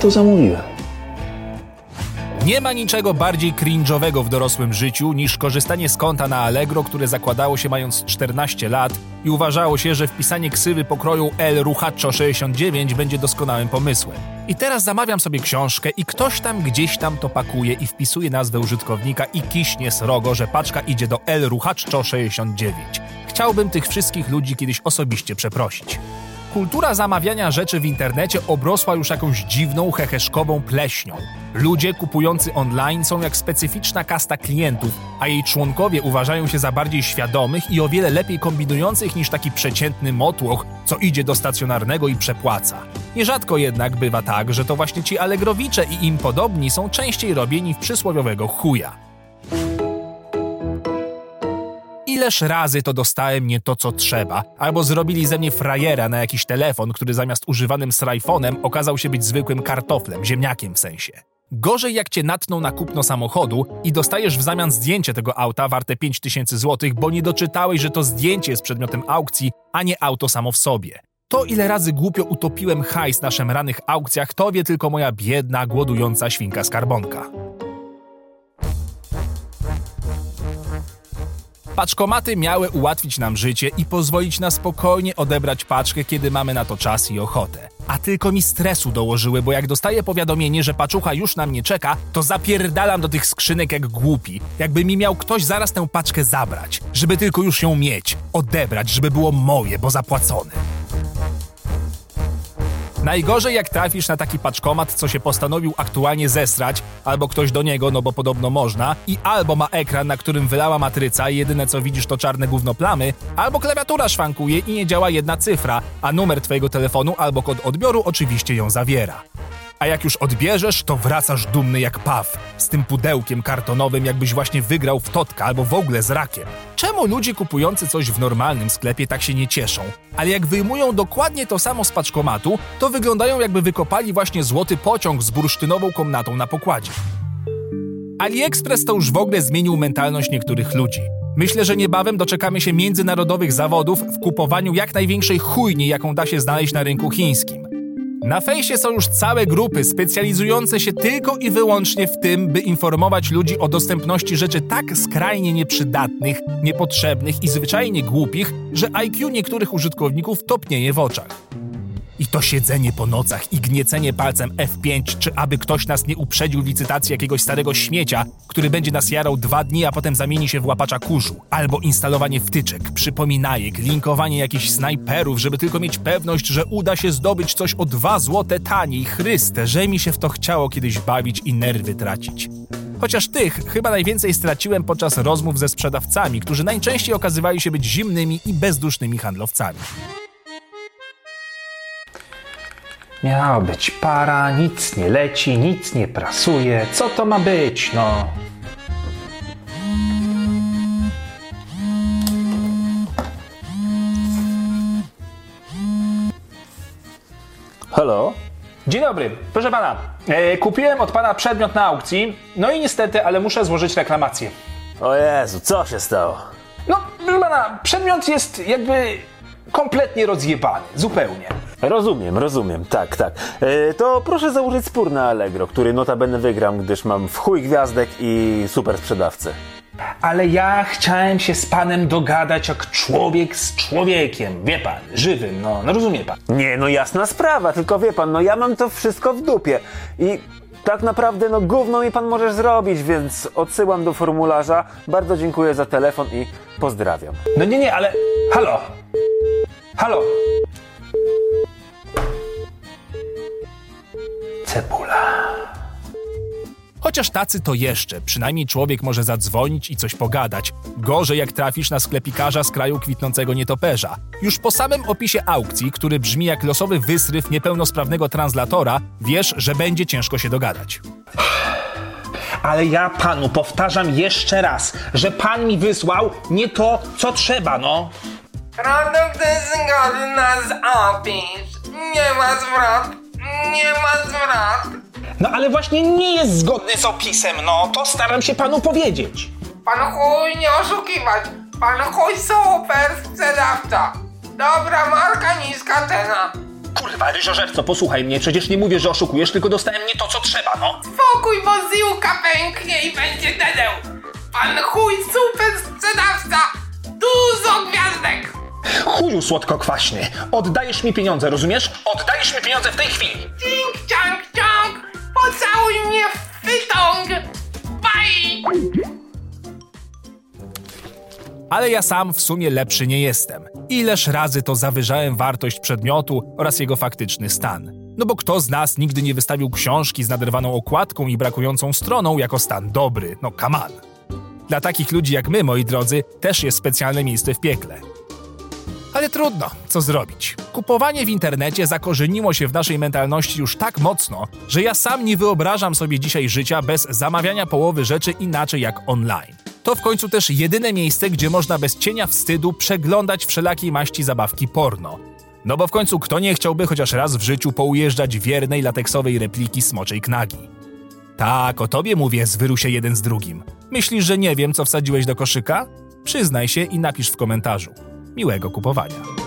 to zamówiłem. Nie ma niczego bardziej cringe'owego w dorosłym życiu niż korzystanie z konta na Allegro, które zakładało się mając 14 lat i uważało się, że wpisanie ksywy pokroju L Ruchaczo 69 będzie doskonałym pomysłem. I teraz zamawiam sobie książkę i ktoś tam gdzieś tam to pakuje i wpisuje nazwę użytkownika i kiśnie srogo, że paczka idzie do L Ruchaczo 69. Chciałbym tych wszystkich ludzi kiedyś osobiście przeprosić. Kultura zamawiania rzeczy w internecie obrosła już jakąś dziwną, heheszkową pleśnią. Ludzie kupujący online są jak specyficzna kasta klientów, a jej członkowie uważają się za bardziej świadomych i o wiele lepiej kombinujących niż taki przeciętny motłoch, co idzie do stacjonarnego i przepłaca. Nierzadko jednak bywa tak, że to właśnie ci alegrowicze i im podobni są częściej robieni w przysłowiowego chuja. Ileż razy to dostałem nie to, co trzeba, albo zrobili ze mnie frajera na jakiś telefon, który zamiast używanym srajfonem okazał się być zwykłym kartoflem, ziemniakiem w sensie. Gorzej jak cię natną na kupno samochodu i dostajesz w zamian zdjęcie tego auta warte 5000 zł, bo nie doczytałeś, że to zdjęcie jest przedmiotem aukcji, a nie auto samo w sobie. To ile razy głupio utopiłem hajs na szemranych aukcjach, to wie tylko moja biedna, głodująca świnka skarbonka. Paczkomaty miały ułatwić nam życie i pozwolić na spokojnie odebrać paczkę, kiedy mamy na to czas i ochotę. A tylko mi stresu dołożyły, bo jak dostaję powiadomienie, że paczucha już na mnie czeka, to zapierdalam do tych skrzynek jak głupi. Jakby mi miał ktoś zaraz tę paczkę zabrać, żeby tylko już ją mieć, odebrać, żeby było moje, bo zapłacone. Najgorzej jak trafisz na taki paczkomat, co się postanowił aktualnie zesrać, albo ktoś do niego, no bo podobno można, i albo ma ekran, na którym wylała matryca i jedyne co widzisz to czarne gówno plamy, albo klawiatura szwankuje i nie działa jedna cyfra, a numer twojego telefonu albo kod odbioru oczywiście ją zawiera. A jak już odbierzesz, to wracasz dumny jak paw, z tym pudełkiem kartonowym, jakbyś właśnie wygrał w totka albo w ogóle z rakiem. Czemu ludzie kupujący coś w normalnym sklepie tak się nie cieszą? Ale jak wyjmują dokładnie to samo z paczkomatu, to wyglądają jakby wykopali właśnie złoty pociąg z bursztynową komnatą na pokładzie. AliExpress to już w ogóle zmienił mentalność niektórych ludzi. Myślę, że niebawem doczekamy się międzynarodowych zawodów w kupowaniu jak największej chujni, jaką da się znaleźć na rynku chińskim. Na fejsie są już całe grupy specjalizujące się tylko i wyłącznie w tym, by informować ludzi o dostępności rzeczy tak skrajnie nieprzydatnych, niepotrzebnych i zwyczajnie głupich, że IQ niektórych użytkowników topnieje w oczach. I to siedzenie po nocach i gniecenie palcem F5, czy aby ktoś nas nie uprzedził licytacji jakiegoś starego śmiecia, który będzie nas jarał dwa dni, a potem zamieni się w łapacza kurzu. Albo instalowanie wtyczek, przypominajek, linkowanie jakichś snajperów, żeby tylko mieć pewność, że uda się zdobyć coś o dwa złote taniej. Chryste, że mi się w to chciało kiedyś bawić i nerwy tracić. Chociaż tych chyba najwięcej straciłem podczas rozmów ze sprzedawcami, którzy najczęściej okazywali się być zimnymi i bezdusznymi handlowcami. Miała być para, nic nie leci, nic nie prasuje. Co to ma być, no? Halo? Dzień dobry, proszę pana. E, kupiłem od pana przedmiot na aukcji, no i niestety, ale muszę złożyć reklamację. O Jezu, co się stało? No, proszę pana, przedmiot jest jakby kompletnie rozjebany, zupełnie. Rozumiem, rozumiem, tak, tak. E, to proszę założyć spór na Allegro, który notabene wygram, gdyż mam w chuj gwiazdek i super sprzedawcę. Ale ja chciałem się z panem dogadać jak człowiek z człowiekiem, wie pan, żywym, no, no rozumie pan. Nie, no jasna sprawa, tylko wie pan, no ja mam to wszystko w dupie i tak naprawdę, no gówno mi pan możesz zrobić, więc odsyłam do formularza. Bardzo dziękuję za telefon i pozdrawiam. No nie, nie, ale... Halo! Halo! Cebula. Chociaż tacy to jeszcze, przynajmniej człowiek może zadzwonić i coś pogadać. Gorzej jak trafisz na sklepikarza z kraju kwitnącego nietoperza. Już po samym opisie aukcji, który brzmi jak losowy wysryw niepełnosprawnego translatora, wiesz, że będzie ciężko się dogadać. Ale ja panu powtarzam jeszcze raz, że pan mi wysłał nie to, co trzeba, no. Produkt zgodny z opis. Nie ma zwrot. Nie ma. No ale właśnie nie jest zgodny z opisem, no. To staram się panu powiedzieć. Pan chuj nie oszukiwać. Pan chuj super sprzedawca. Dobra marka, niska cena. Kurwa, ryżożerco, posłuchaj mnie, przecież nie mówię, że oszukujesz, tylko dostałem nie to, co trzeba, no. Spokój, bo ziółka pęknie i będzie dedeł. Pan chuj super sprzedawca. Dużo gwiazdek. Chuju słodko-kwaśny, oddajesz mi pieniądze, rozumiesz? Oddajesz mi pieniądze w tej chwili. Cink, ciąg, Ale ja sam w sumie lepszy nie jestem. Ileż razy to zawyżałem wartość przedmiotu oraz jego faktyczny stan. No bo kto z nas nigdy nie wystawił książki z naderwaną okładką i brakującą stroną jako stan dobry? No on. Dla takich ludzi jak my, moi drodzy, też jest specjalne miejsce w piekle. Ale trudno, co zrobić? Kupowanie w internecie zakorzeniło się w naszej mentalności już tak mocno, że ja sam nie wyobrażam sobie dzisiaj życia bez zamawiania połowy rzeczy inaczej jak online. To w końcu też jedyne miejsce, gdzie można bez cienia wstydu przeglądać wszelakiej maści zabawki porno. No bo w końcu kto nie chciałby chociaż raz w życiu poujeżdżać wiernej lateksowej repliki smoczej knagi? Tak, o tobie mówię, zwyru się jeden z drugim. Myślisz, że nie wiem, co wsadziłeś do koszyka? Przyznaj się i napisz w komentarzu. Miłego kupowania.